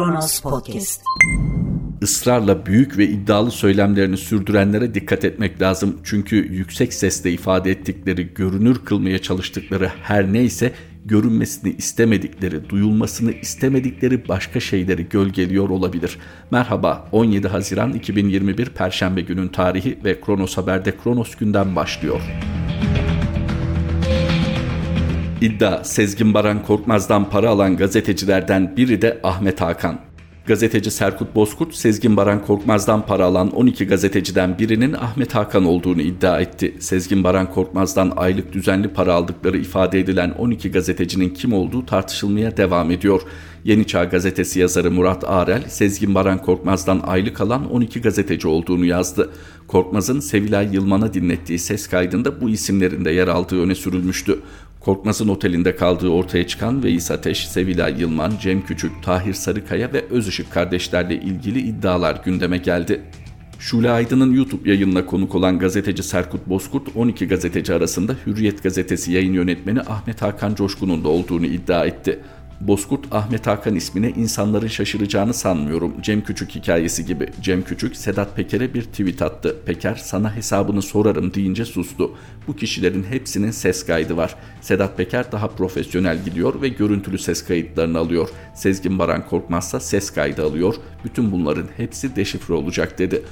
Kronos Podcast. ısrarla büyük ve iddialı söylemlerini sürdürenlere dikkat etmek lazım. Çünkü yüksek sesle ifade ettikleri, görünür kılmaya çalıştıkları her neyse görünmesini istemedikleri, duyulmasını istemedikleri başka şeyleri gölgeliyor olabilir. Merhaba 17 Haziran 2021 Perşembe günün tarihi ve Kronos Haber'de Kronos günden başlıyor. İddia Sezgin Baran Korkmaz'dan para alan gazetecilerden biri de Ahmet Hakan. Gazeteci Serkut Bozkurt, Sezgin Baran Korkmaz'dan para alan 12 gazeteciden birinin Ahmet Hakan olduğunu iddia etti. Sezgin Baran Korkmaz'dan aylık düzenli para aldıkları ifade edilen 12 gazetecinin kim olduğu tartışılmaya devam ediyor. Yeni Çağ gazetesi yazarı Murat Arel, Sezgin Baran Korkmaz'dan aylık alan 12 gazeteci olduğunu yazdı. Korkmaz'ın Sevilay Yılman'a dinlettiği ses kaydında bu isimlerin de yer aldığı öne sürülmüştü. Korkmaz'ın otelinde kaldığı ortaya çıkan Veys Ateş, Sevilay Yılman, Cem Küçük, Tahir Sarıkaya ve Özışık kardeşlerle ilgili iddialar gündeme geldi. Şule Aydın'ın YouTube yayınına konuk olan gazeteci Serkut Bozkurt 12 gazeteci arasında Hürriyet gazetesi yayın yönetmeni Ahmet Hakan Coşkun'un da olduğunu iddia etti. Bozkurt Ahmet Hakan ismine insanların şaşıracağını sanmıyorum. Cem Küçük hikayesi gibi. Cem Küçük Sedat Peker'e bir tweet attı. Peker sana hesabını sorarım deyince sustu. Bu kişilerin hepsinin ses kaydı var. Sedat Peker daha profesyonel gidiyor ve görüntülü ses kayıtlarını alıyor. Sezgin Baran Korkmazsa ses kaydı alıyor. Bütün bunların hepsi deşifre olacak dedi.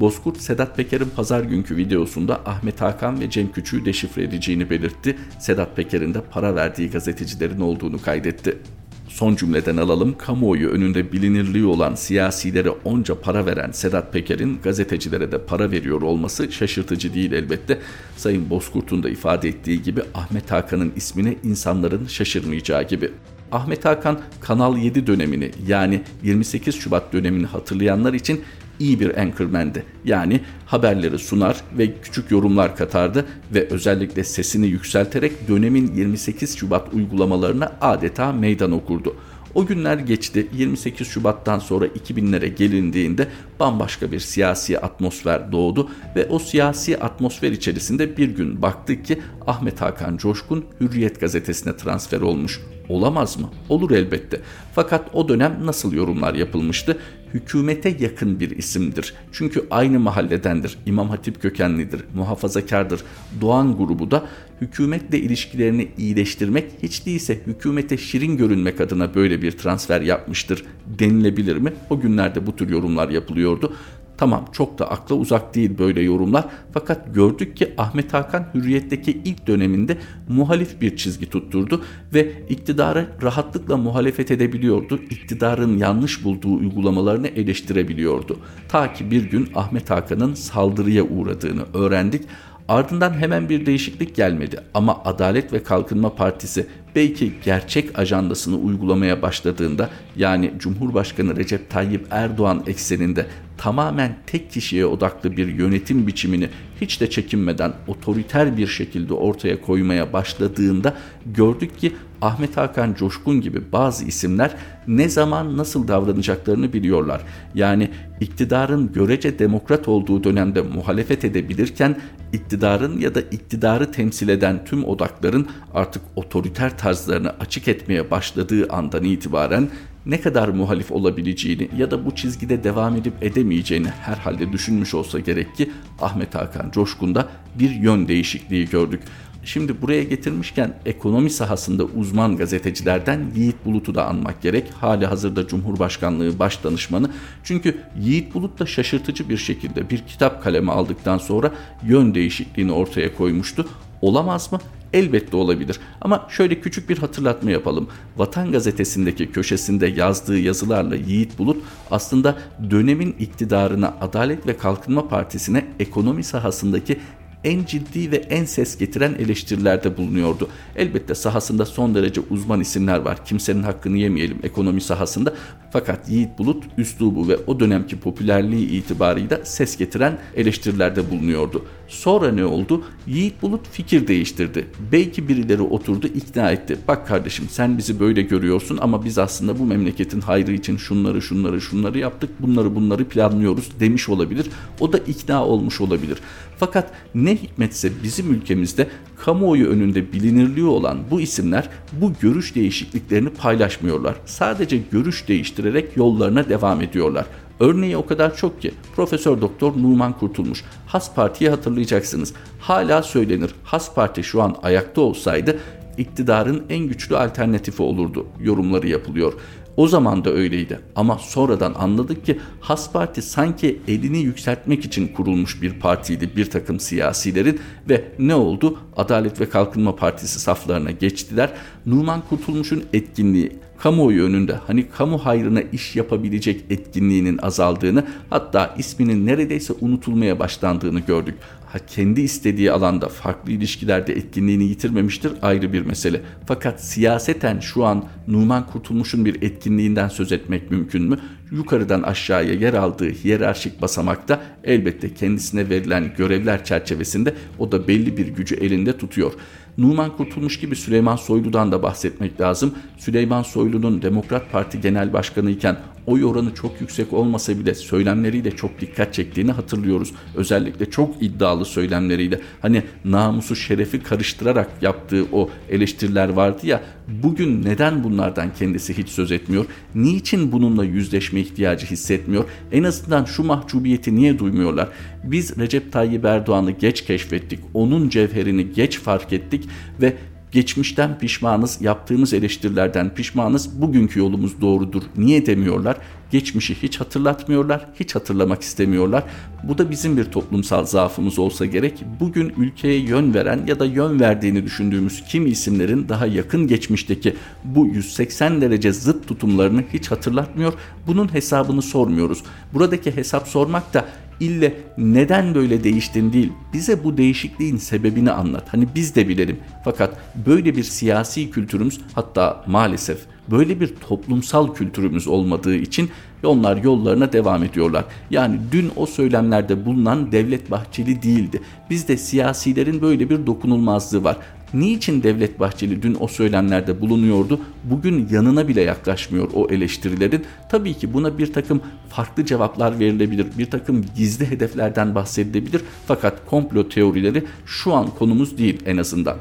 Bozkurt Sedat Peker'in pazar günkü videosunda Ahmet Hakan ve Cem Küçük'ü deşifre edeceğini belirtti. Sedat Peker'in de para verdiği gazetecilerin olduğunu kaydetti. Son cümleden alalım. Kamuoyu önünde bilinirliği olan siyasilere onca para veren Sedat Peker'in gazetecilere de para veriyor olması şaşırtıcı değil elbette. Sayın Bozkurt'un da ifade ettiği gibi Ahmet Hakan'ın ismine insanların şaşırmayacağı gibi. Ahmet Hakan Kanal 7 dönemini yani 28 Şubat dönemini hatırlayanlar için iyi bir anchorman'di. Yani haberleri sunar ve küçük yorumlar katardı ve özellikle sesini yükselterek dönemin 28 Şubat uygulamalarına adeta meydan okurdu. O günler geçti. 28 Şubat'tan sonra 2000'lere gelindiğinde bambaşka bir siyasi atmosfer doğdu ve o siyasi atmosfer içerisinde bir gün baktık ki Ahmet Hakan Coşkun Hürriyet gazetesine transfer olmuş. Olamaz mı? Olur elbette. Fakat o dönem nasıl yorumlar yapılmıştı? Hükümete yakın bir isimdir. Çünkü aynı mahalledendir. İmam Hatip kökenlidir, muhafazakardır. Doğan grubu da hükümetle ilişkilerini iyileştirmek hiç değilse hükümete şirin görünmek adına böyle bir transfer yapmıştır denilebilir mi? O günlerde bu tür yorumlar yapılıyordu. Tamam çok da akla uzak değil böyle yorumlar fakat gördük ki Ahmet Hakan Hürriyet'teki ilk döneminde muhalif bir çizgi tutturdu ve iktidara rahatlıkla muhalefet edebiliyordu. İktidarın yanlış bulduğu uygulamalarını eleştirebiliyordu. Ta ki bir gün Ahmet Hakan'ın saldırıya uğradığını öğrendik. Ardından hemen bir değişiklik gelmedi ama Adalet ve Kalkınma Partisi belki gerçek ajandasını uygulamaya başladığında yani Cumhurbaşkanı Recep Tayyip Erdoğan ekseninde tamamen tek kişiye odaklı bir yönetim biçimini hiç de çekinmeden otoriter bir şekilde ortaya koymaya başladığında gördük ki Ahmet Hakan Coşkun gibi bazı isimler ne zaman nasıl davranacaklarını biliyorlar. Yani iktidarın görece demokrat olduğu dönemde muhalefet edebilirken iktidarın ya da iktidarı temsil eden tüm odakların artık otoriter tarzlarını açık etmeye başladığı andan itibaren ne kadar muhalif olabileceğini ya da bu çizgide devam edip edemeyeceğini herhalde düşünmüş olsa gerek ki Ahmet Hakan Coşkun'da bir yön değişikliği gördük. Şimdi buraya getirmişken ekonomi sahasında uzman gazetecilerden Yiğit Bulut'u da anmak gerek. Hali hazırda Cumhurbaşkanlığı baş danışmanı. Çünkü Yiğit Bulut da şaşırtıcı bir şekilde bir kitap kalemi aldıktan sonra yön değişikliğini ortaya koymuştu. Olamaz mı? Elbette olabilir ama şöyle küçük bir hatırlatma yapalım. Vatan gazetesindeki köşesinde yazdığı yazılarla Yiğit Bulut aslında dönemin iktidarına Adalet ve Kalkınma Partisi'ne ekonomi sahasındaki en ciddi ve en ses getiren eleştirilerde bulunuyordu. Elbette sahasında son derece uzman isimler var. Kimsenin hakkını yemeyelim ekonomi sahasında. Fakat Yiğit Bulut üslubu ve o dönemki popülerliği itibarıyla ses getiren eleştirilerde bulunuyordu. Sonra ne oldu? Yiğit Bulut fikir değiştirdi. Belki birileri oturdu ikna etti. Bak kardeşim sen bizi böyle görüyorsun ama biz aslında bu memleketin hayrı için şunları şunları şunları yaptık. Bunları bunları planlıyoruz demiş olabilir. O da ikna olmuş olabilir. Fakat ne hikmetse bizim ülkemizde kamuoyu önünde bilinirliği olan bu isimler bu görüş değişikliklerini paylaşmıyorlar. Sadece görüş değiştirerek yollarına devam ediyorlar. Örneği o kadar çok ki Profesör Doktor Numan Kurtulmuş. Has Parti'yi hatırlayacaksınız. Hala söylenir. Has Parti şu an ayakta olsaydı iktidarın en güçlü alternatifi olurdu yorumları yapılıyor. O zaman da öyleydi ama sonradan anladık ki Has Parti sanki elini yükseltmek için kurulmuş bir partiydi bir takım siyasilerin ve ne oldu? Adalet ve Kalkınma Partisi saflarına geçtiler. Numan Kurtulmuş'un etkinliği kamuoyu önünde hani kamu hayrına iş yapabilecek etkinliğinin azaldığını hatta isminin neredeyse unutulmaya başlandığını gördük. Ha, kendi istediği alanda farklı ilişkilerde etkinliğini yitirmemiştir ayrı bir mesele. Fakat siyaseten şu an Numan Kurtulmuş'un bir etkinliğinden söz etmek mümkün mü? Yukarıdan aşağıya yer aldığı hiyerarşik basamakta elbette kendisine verilen görevler çerçevesinde o da belli bir gücü elinde tutuyor. Numan Kurtulmuş gibi Süleyman Soylu'dan da bahsetmek lazım. Süleyman Soylu'nun Demokrat Parti Genel Başkanı iken oy oranı çok yüksek olmasa bile söylemleriyle çok dikkat çektiğini hatırlıyoruz. Özellikle çok iddialı söylemleriyle hani namusu şerefi karıştırarak yaptığı o eleştiriler vardı ya bugün neden bunlardan kendisi hiç söz etmiyor? Niçin bununla yüzleşme ihtiyacı hissetmiyor? En azından şu mahcubiyeti niye duymuyorlar? Biz Recep Tayyip Erdoğan'ı geç keşfettik. Onun cevherini geç fark ettik ve Geçmişten pişmanız, yaptığımız eleştirilerden pişmanız, bugünkü yolumuz doğrudur. Niye demiyorlar? Geçmişi hiç hatırlatmıyorlar, hiç hatırlamak istemiyorlar. Bu da bizim bir toplumsal zaafımız olsa gerek. Bugün ülkeye yön veren ya da yön verdiğini düşündüğümüz kim isimlerin daha yakın geçmişteki bu 180 derece zıt tutumlarını hiç hatırlatmıyor. Bunun hesabını sormuyoruz. Buradaki hesap sormak da ille neden böyle değiştin değil bize bu değişikliğin sebebini anlat. Hani biz de bilelim. Fakat böyle bir siyasi kültürümüz hatta maalesef böyle bir toplumsal kültürümüz olmadığı için onlar yollarına devam ediyorlar. Yani dün o söylemlerde bulunan Devlet Bahçeli değildi. Bizde siyasilerin böyle bir dokunulmazlığı var. Niçin Devlet Bahçeli dün o söylemlerde bulunuyordu? Bugün yanına bile yaklaşmıyor o eleştirilerin. Tabii ki buna bir takım farklı cevaplar verilebilir. Bir takım gizli hedeflerden bahsedilebilir. Fakat komplo teorileri şu an konumuz değil en azından.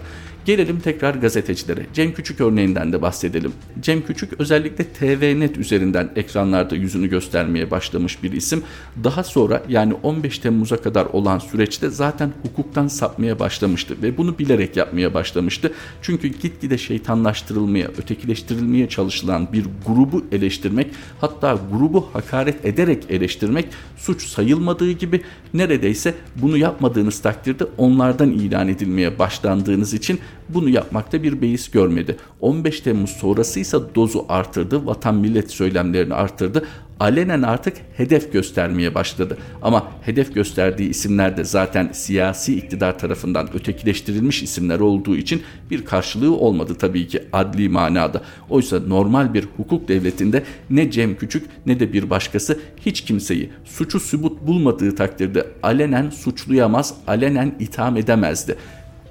Gelelim tekrar gazetecilere. Cem Küçük örneğinden de bahsedelim. Cem Küçük özellikle TVNet üzerinden ekranlarda yüzünü göstermeye başlamış bir isim. Daha sonra yani 15 Temmuz'a kadar olan süreçte zaten hukuktan sapmaya başlamıştı ve bunu bilerek yapmaya başlamıştı. Çünkü gitgide şeytanlaştırılmaya, ötekileştirilmeye çalışılan bir grubu eleştirmek, hatta grubu hakaret ederek eleştirmek suç sayılmadığı gibi neredeyse bunu yapmadığınız takdirde onlardan ilan edilmeye başlandığınız için bunu yapmakta bir beis görmedi. 15 Temmuz sonrası ise dozu artırdı, vatan millet söylemlerini artırdı. Alenen artık hedef göstermeye başladı. Ama hedef gösterdiği isimler de zaten siyasi iktidar tarafından ötekileştirilmiş isimler olduğu için bir karşılığı olmadı tabii ki adli manada. Oysa normal bir hukuk devletinde ne Cem Küçük ne de bir başkası hiç kimseyi suçu sübut bulmadığı takdirde alenen suçlayamaz, alenen itham edemezdi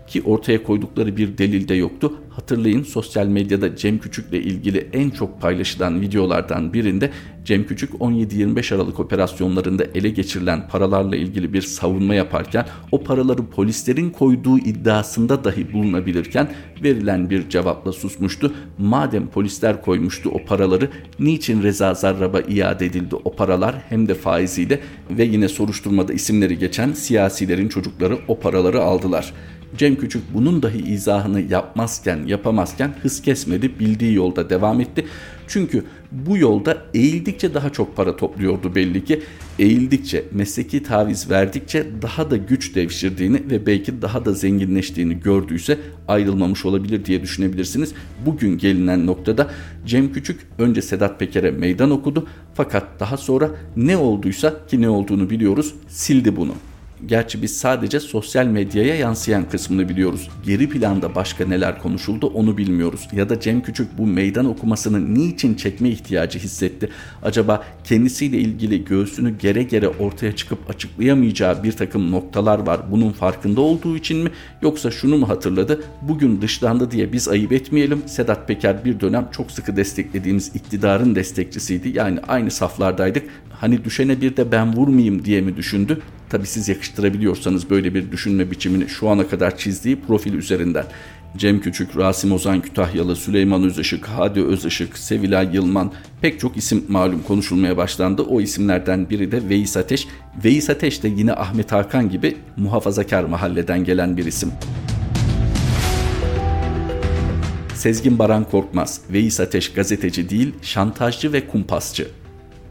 ki ortaya koydukları bir delil de yoktu. Hatırlayın sosyal medyada Cem Küçük'le ilgili en çok paylaşılan videolardan birinde Cem Küçük 17-25 Aralık operasyonlarında ele geçirilen paralarla ilgili bir savunma yaparken o paraları polislerin koyduğu iddiasında dahi bulunabilirken verilen bir cevapla susmuştu. Madem polisler koymuştu o paraları niçin Reza Zarrab'a iade edildi o paralar hem de faiziyle ve yine soruşturmada isimleri geçen siyasilerin çocukları o paraları aldılar. Cem Küçük bunun dahi izahını yapmazken, yapamazken hız kesmedi, bildiği yolda devam etti. Çünkü bu yolda eğildikçe daha çok para topluyordu belli ki. Eğildikçe, mesleki taviz verdikçe daha da güç devşirdiğini ve belki daha da zenginleştiğini gördüyse ayrılmamış olabilir diye düşünebilirsiniz. Bugün gelinen noktada Cem Küçük önce Sedat Peker'e meydan okudu fakat daha sonra ne olduysa ki ne olduğunu biliyoruz sildi bunu. Gerçi biz sadece sosyal medyaya yansıyan kısmını biliyoruz. Geri planda başka neler konuşuldu onu bilmiyoruz. Ya da Cem Küçük bu meydan okumasını niçin çekme ihtiyacı hissetti? Acaba kendisiyle ilgili göğsünü gere gere ortaya çıkıp açıklayamayacağı bir takım noktalar var. Bunun farkında olduğu için mi? Yoksa şunu mu hatırladı? Bugün dışlandı diye biz ayıp etmeyelim. Sedat Peker bir dönem çok sıkı desteklediğimiz iktidarın destekçisiydi. Yani aynı saflardaydık. Hani düşene bir de ben vurmayayım diye mi düşündü? Tabi siz yakıştırabiliyorsanız böyle bir düşünme biçimini şu ana kadar çizdiği profil üzerinden. Cem Küçük, Rasim Ozan Kütahyalı, Süleyman Özışık, Hadi Özışık, Sevilay Yılman pek çok isim malum konuşulmaya başlandı. O isimlerden biri de Veys Ateş. Veys Ateş de yine Ahmet Hakan gibi muhafazakar mahalleden gelen bir isim. Sezgin Baran Korkmaz, Veys Ateş gazeteci değil, şantajcı ve kumpasçı.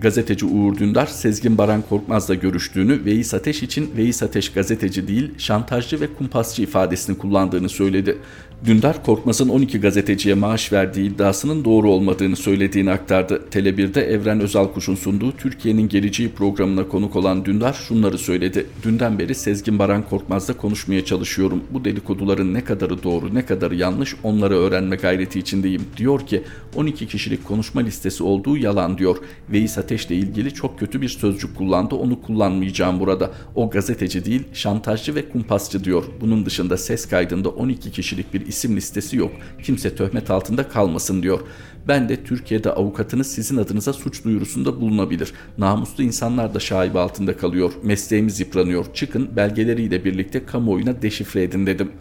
Gazeteci Uğur Dündar, Sezgin Baran Korkmaz'la görüştüğünü, Veys Ateş için Veys Ateş gazeteci değil, şantajcı ve kumpasçı ifadesini kullandığını söyledi. Dündar Korkmaz'ın 12 gazeteciye maaş verdiği iddiasının doğru olmadığını söylediğini aktardı. Tele1'de Evren Özalkuş'un sunduğu Türkiye'nin Geleceği programına konuk olan Dündar şunları söyledi. Dünden beri Sezgin Baran Korkmaz'la konuşmaya çalışıyorum. Bu dedikoduların ne kadarı doğru ne kadarı yanlış onları öğrenme gayreti içindeyim. Diyor ki 12 kişilik konuşma listesi olduğu yalan diyor. Veys Ateş'le ilgili çok kötü bir sözcük kullandı onu kullanmayacağım burada. O gazeteci değil şantajcı ve kumpasçı diyor. Bunun dışında ses kaydında 12 kişilik bir isim listesi yok. Kimse töhmet altında kalmasın diyor. Ben de Türkiye'de avukatınız sizin adınıza suç duyurusunda bulunabilir. Namuslu insanlar da şaibe altında kalıyor. Mesleğimiz yıpranıyor. Çıkın belgeleriyle birlikte kamuoyuna deşifre edin dedim.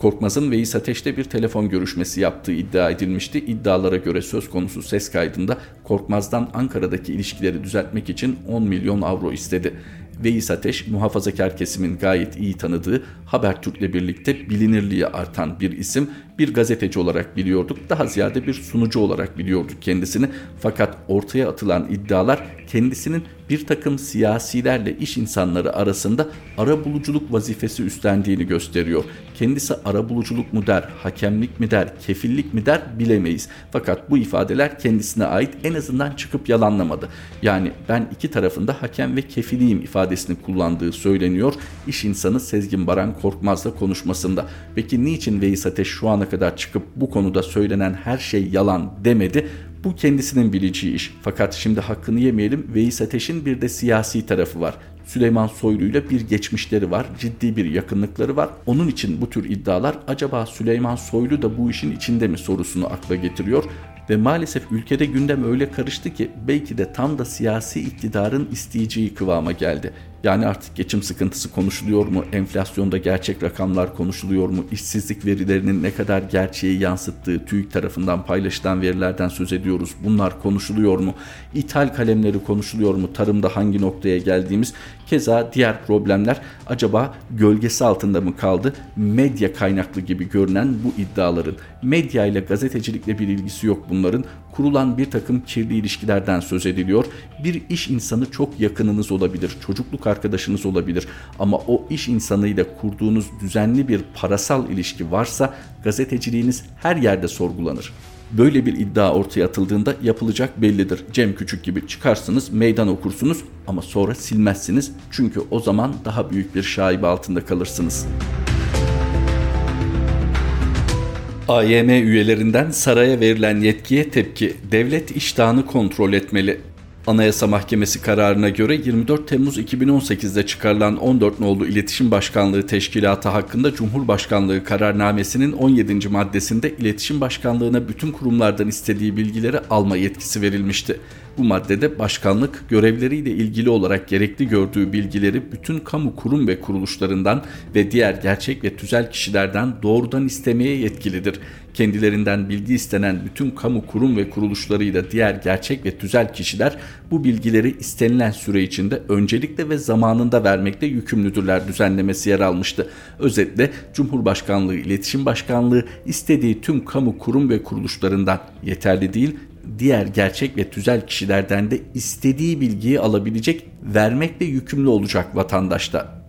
Korkmaz'ın Veys Ateş'te bir telefon görüşmesi yaptığı iddia edilmişti. İddialara göre söz konusu ses kaydında Korkmaz'dan Ankara'daki ilişkileri düzeltmek için 10 milyon avro istedi. Veys Ateş muhafazakar kesimin gayet iyi tanıdığı Habertürk'le birlikte bilinirliği artan bir isim. Bir gazeteci olarak biliyorduk. Daha ziyade bir sunucu olarak biliyorduk kendisini. Fakat ortaya atılan iddialar kendisinin bir takım siyasilerle iş insanları arasında ara buluculuk vazifesi üstlendiğini gösteriyor. Kendisi ara buluculuk mu der, hakemlik mi der, kefillik mi der bilemeyiz. Fakat bu ifadeler kendisine ait en azından çıkıp yalanlamadı. Yani ben iki tarafında hakem ve kefiliyim ifadesini kullandığı söyleniyor. İş insanı Sezgin Baran Korkmaz'la konuşmasında. Peki niçin Veys Ateş şu ana kadar çıkıp bu konuda söylenen her şey yalan demedi? Bu kendisinin bileceği iş. Fakat şimdi hakkını yemeyelim. Veys Ateş'in bir de siyasi tarafı var. Süleyman Soylu ile bir geçmişleri var, ciddi bir yakınlıkları var. Onun için bu tür iddialar acaba Süleyman Soylu da bu işin içinde mi sorusunu akla getiriyor. Ve maalesef ülkede gündem öyle karıştı ki belki de tam da siyasi iktidarın isteyeceği kıvama geldi. Yani artık geçim sıkıntısı konuşuluyor mu? Enflasyonda gerçek rakamlar konuşuluyor mu? İşsizlik verilerinin ne kadar gerçeği yansıttığı TÜİK tarafından paylaşılan verilerden söz ediyoruz. Bunlar konuşuluyor mu? İthal kalemleri konuşuluyor mu? Tarımda hangi noktaya geldiğimiz Keza diğer problemler acaba gölgesi altında mı kaldı? Medya kaynaklı gibi görünen bu iddiaların. Medya ile gazetecilikle bir ilgisi yok bunların. Kurulan bir takım kirli ilişkilerden söz ediliyor. Bir iş insanı çok yakınınız olabilir, çocukluk arkadaşınız olabilir. Ama o iş insanıyla kurduğunuz düzenli bir parasal ilişki varsa gazeteciliğiniz her yerde sorgulanır. Böyle bir iddia ortaya atıldığında yapılacak bellidir. Cem Küçük gibi çıkarsınız, meydan okursunuz ama sonra silmezsiniz. Çünkü o zaman daha büyük bir şaibe altında kalırsınız. AYM üyelerinden saraya verilen yetkiye tepki, devlet iştahını kontrol etmeli. Anayasa Mahkemesi kararına göre 24 Temmuz 2018'de çıkarılan 14 nolu İletişim Başkanlığı Teşkilatı hakkında Cumhurbaşkanlığı kararnamesinin 17. maddesinde İletişim Başkanlığı'na bütün kurumlardan istediği bilgileri alma yetkisi verilmişti. Bu maddede başkanlık görevleriyle ilgili olarak gerekli gördüğü bilgileri bütün kamu kurum ve kuruluşlarından ve diğer gerçek ve tüzel kişilerden doğrudan istemeye yetkilidir. Kendilerinden bilgi istenen bütün kamu kurum ve kuruluşlarıyla diğer gerçek ve tüzel kişiler bu bilgileri istenilen süre içinde öncelikle ve zamanında vermekte yükümlüdürler düzenlemesi yer almıştı. Özetle Cumhurbaşkanlığı İletişim Başkanlığı istediği tüm kamu kurum ve kuruluşlarından yeterli değil diğer gerçek ve tüzel kişilerden de istediği bilgiyi alabilecek, vermekle yükümlü olacak vatandaşta.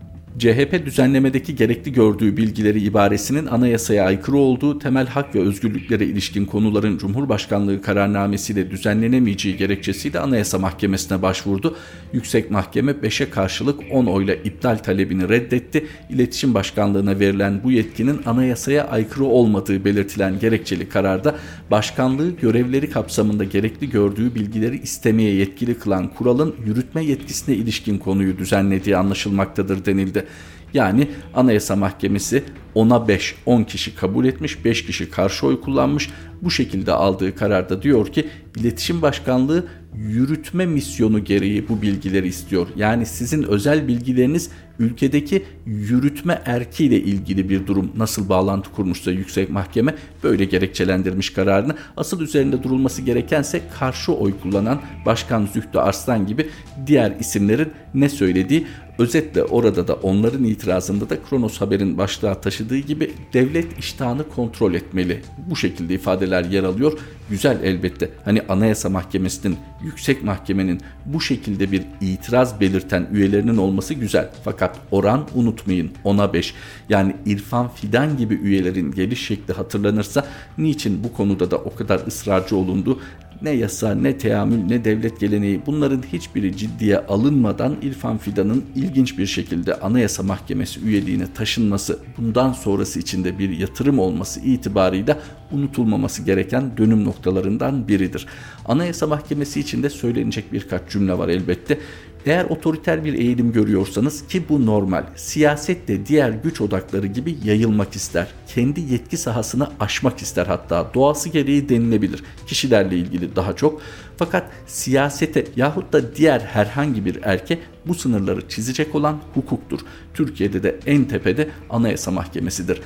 CHP düzenlemedeki gerekli gördüğü bilgileri ibaresinin anayasaya aykırı olduğu temel hak ve özgürlüklere ilişkin konuların Cumhurbaşkanlığı kararnamesiyle düzenlenemeyeceği gerekçesiyle Anayasa Mahkemesi'ne başvurdu. Yüksek Mahkeme 5'e karşılık 10 oyla iptal talebini reddetti. İletişim Başkanlığı'na verilen bu yetkinin anayasaya aykırı olmadığı belirtilen gerekçeli kararda başkanlığı görevleri kapsamında gerekli gördüğü bilgileri istemeye yetkili kılan kuralın yürütme yetkisine ilişkin konuyu düzenlediği anlaşılmaktadır denildi. Yani Anayasa Mahkemesi ona 5, 10 kişi kabul etmiş, 5 kişi karşı oy kullanmış. Bu şekilde aldığı kararda diyor ki İletişim Başkanlığı yürütme misyonu gereği bu bilgileri istiyor. Yani sizin özel bilgileriniz ülkedeki yürütme erkiyle ilgili bir durum nasıl bağlantı kurmuşsa yüksek mahkeme böyle gerekçelendirmiş kararını. Asıl üzerinde durulması gerekense karşı oy kullanan Başkan Zühtü Arslan gibi diğer isimlerin ne söylediği Özetle orada da onların itirazında da Kronos Haber'in başlığa taşıdığı gibi devlet iştahını kontrol etmeli. Bu şekilde ifadeler yer alıyor. Güzel elbette. Hani Anayasa Mahkemesi'nin, Yüksek Mahkemenin bu şekilde bir itiraz belirten üyelerinin olması güzel. Fakat oran unutmayın ona 5. Yani İrfan Fidan gibi üyelerin geliş şekli hatırlanırsa niçin bu konuda da o kadar ısrarcı olundu? Ne yasa, ne teamül, ne devlet geleneği bunların hiçbiri ciddiye alınmadan İrfan Fidan'ın ilginç bir şekilde Anayasa Mahkemesi üyeliğine taşınması, bundan sonrası içinde bir yatırım olması itibarıyla unutulmaması gereken dönüm noktalarından biridir. Anayasa Mahkemesi içinde söylenecek birkaç cümle var elbette. Eğer otoriter bir eğilim görüyorsanız ki bu normal, siyaset de diğer güç odakları gibi yayılmak ister. Kendi yetki sahasını aşmak ister hatta doğası gereği denilebilir. Kişilerle ilgili daha çok. Fakat siyasete yahut da diğer herhangi bir erke bu sınırları çizecek olan hukuktur. Türkiye'de de en tepede Anayasa Mahkemesi'dir.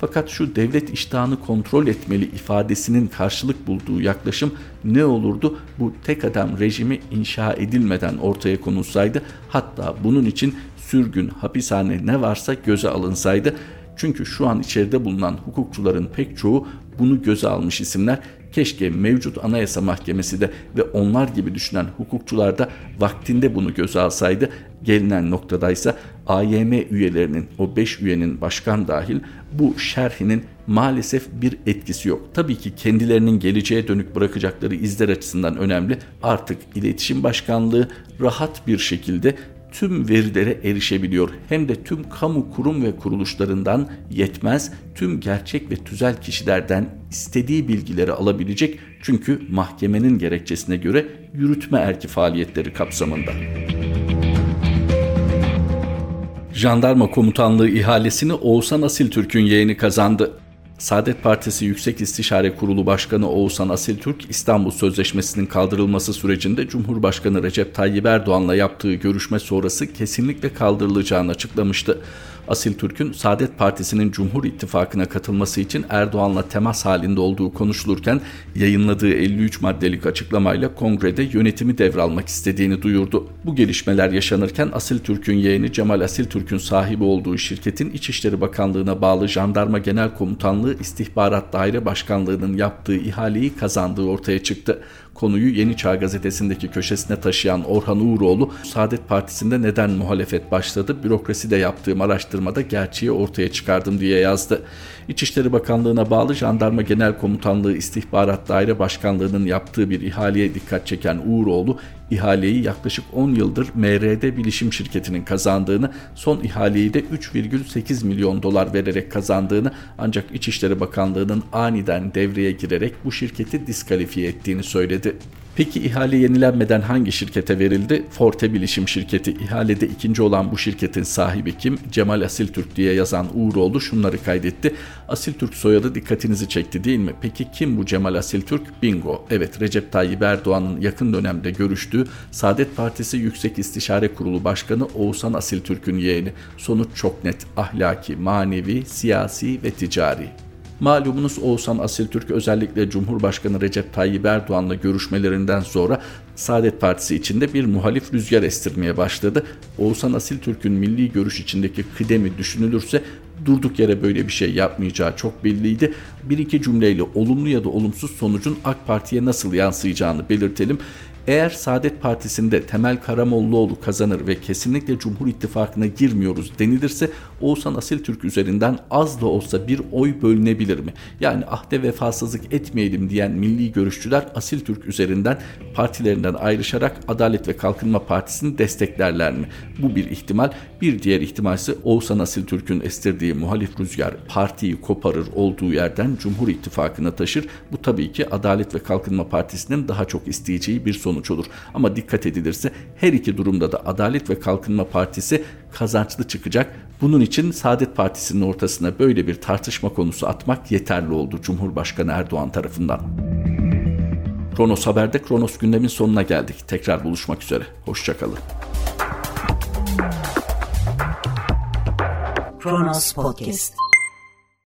Fakat şu devlet iştahını kontrol etmeli ifadesinin karşılık bulduğu yaklaşım ne olurdu? Bu tek adam rejimi inşa edilmeden ortaya konulsaydı hatta bunun için sürgün, hapishane ne varsa göze alınsaydı. Çünkü şu an içeride bulunan hukukçuların pek çoğu bunu göze almış isimler Keşke mevcut Anayasa Mahkemesi de ve onlar gibi düşünen hukukçular da vaktinde bunu göze alsaydı. Gelinen noktadaysa AYM üyelerinin o 5 üyenin başkan dahil bu şerhinin maalesef bir etkisi yok. Tabii ki kendilerinin geleceğe dönük bırakacakları izler açısından önemli. Artık iletişim başkanlığı rahat bir şekilde tüm verilere erişebiliyor. Hem de tüm kamu kurum ve kuruluşlarından yetmez, tüm gerçek ve tüzel kişilerden istediği bilgileri alabilecek. Çünkü mahkemenin gerekçesine göre yürütme erki faaliyetleri kapsamında. Jandarma Komutanlığı ihalesini Oğuzhan Asiltürk'ün yeğeni kazandı. Saadet Partisi Yüksek İstişare Kurulu Başkanı Oğuzhan Asiltürk, İstanbul Sözleşmesi'nin kaldırılması sürecinde Cumhurbaşkanı Recep Tayyip Erdoğan'la yaptığı görüşme sonrası kesinlikle kaldırılacağını açıklamıştı. Asil Türk'ün Saadet Partisi'nin Cumhur İttifakı'na katılması için Erdoğan'la temas halinde olduğu konuşulurken yayınladığı 53 maddelik açıklamayla kongrede yönetimi devralmak istediğini duyurdu. Bu gelişmeler yaşanırken Asil Türk'ün yeğeni Cemal Asil Türk'ün sahibi olduğu şirketin İçişleri Bakanlığı'na bağlı Jandarma Genel Komutanlığı İstihbarat Daire Başkanlığı'nın yaptığı ihaleyi kazandığı ortaya çıktı. Konuyu Yeni Çağ gazetesindeki köşesine taşıyan Orhan Uğuroğlu, Saadet Partisi'nde neden muhalefet başladı, bürokraside yaptığım araştırmada gerçeği ortaya çıkardım diye yazdı. İçişleri Bakanlığı'na bağlı Jandarma Genel Komutanlığı İstihbarat Daire Başkanlığı'nın yaptığı bir ihaleye dikkat çeken Uğuroğlu, ihaleyi yaklaşık 10 yıldır MRD Bilişim Şirketi'nin kazandığını, son ihaleyi de 3,8 milyon dolar vererek kazandığını ancak İçişleri Bakanlığı'nın aniden devreye girerek bu şirketi diskalifiye ettiğini söyledi. Peki ihale yenilenmeden hangi şirkete verildi? Forte Bilişim Şirketi. İhalede ikinci olan bu şirketin sahibi kim? Cemal Asiltürk diye yazan Uğuroğlu şunları kaydetti. Asiltürk soyadı dikkatinizi çekti değil mi? Peki kim bu Cemal Asiltürk? Bingo. Evet Recep Tayyip Erdoğan'ın yakın dönemde görüştüğü Saadet Partisi Yüksek İstişare Kurulu Başkanı Oğuzhan Asiltürk'ün yeğeni. Sonuç çok net. Ahlaki, manevi, siyasi ve ticari. Malumunuz Oğuzhan Asiltürk özellikle Cumhurbaşkanı Recep Tayyip Erdoğan'la görüşmelerinden sonra Saadet Partisi içinde bir muhalif rüzgar estirmeye başladı. Oğuzhan Asiltürk'ün milli görüş içindeki kıdemi düşünülürse durduk yere böyle bir şey yapmayacağı çok belliydi. Bir iki cümleyle olumlu ya da olumsuz sonucun AK Parti'ye nasıl yansıyacağını belirtelim. Eğer Saadet Partisi'nde Temel Karamollaoğlu kazanır ve kesinlikle Cumhur İttifakı'na girmiyoruz denilirse Oğuzhan Asil Türk üzerinden az da olsa bir oy bölünebilir mi? Yani ahde vefasızlık etmeyelim diyen milli görüşçüler Asil Türk üzerinden partilerinden ayrışarak Adalet ve Kalkınma Partisi'ni desteklerler mi? Bu bir ihtimal. Bir diğer ihtimal ise Oğuzhan Asil Türk'ün estirdiği muhalif rüzgar partiyi koparır olduğu yerden Cumhur İttifakı'na taşır. Bu tabii ki Adalet ve Kalkınma Partisi'nin daha çok isteyeceği bir sonuç sonuç olur. Ama dikkat edilirse her iki durumda da Adalet ve Kalkınma Partisi kazançlı çıkacak. Bunun için Saadet Partisi'nin ortasına böyle bir tartışma konusu atmak yeterli oldu Cumhurbaşkanı Erdoğan tarafından. Kronos Haber'de Kronos gündemin sonuna geldik. Tekrar buluşmak üzere. Hoşçakalın. Kronos Podcast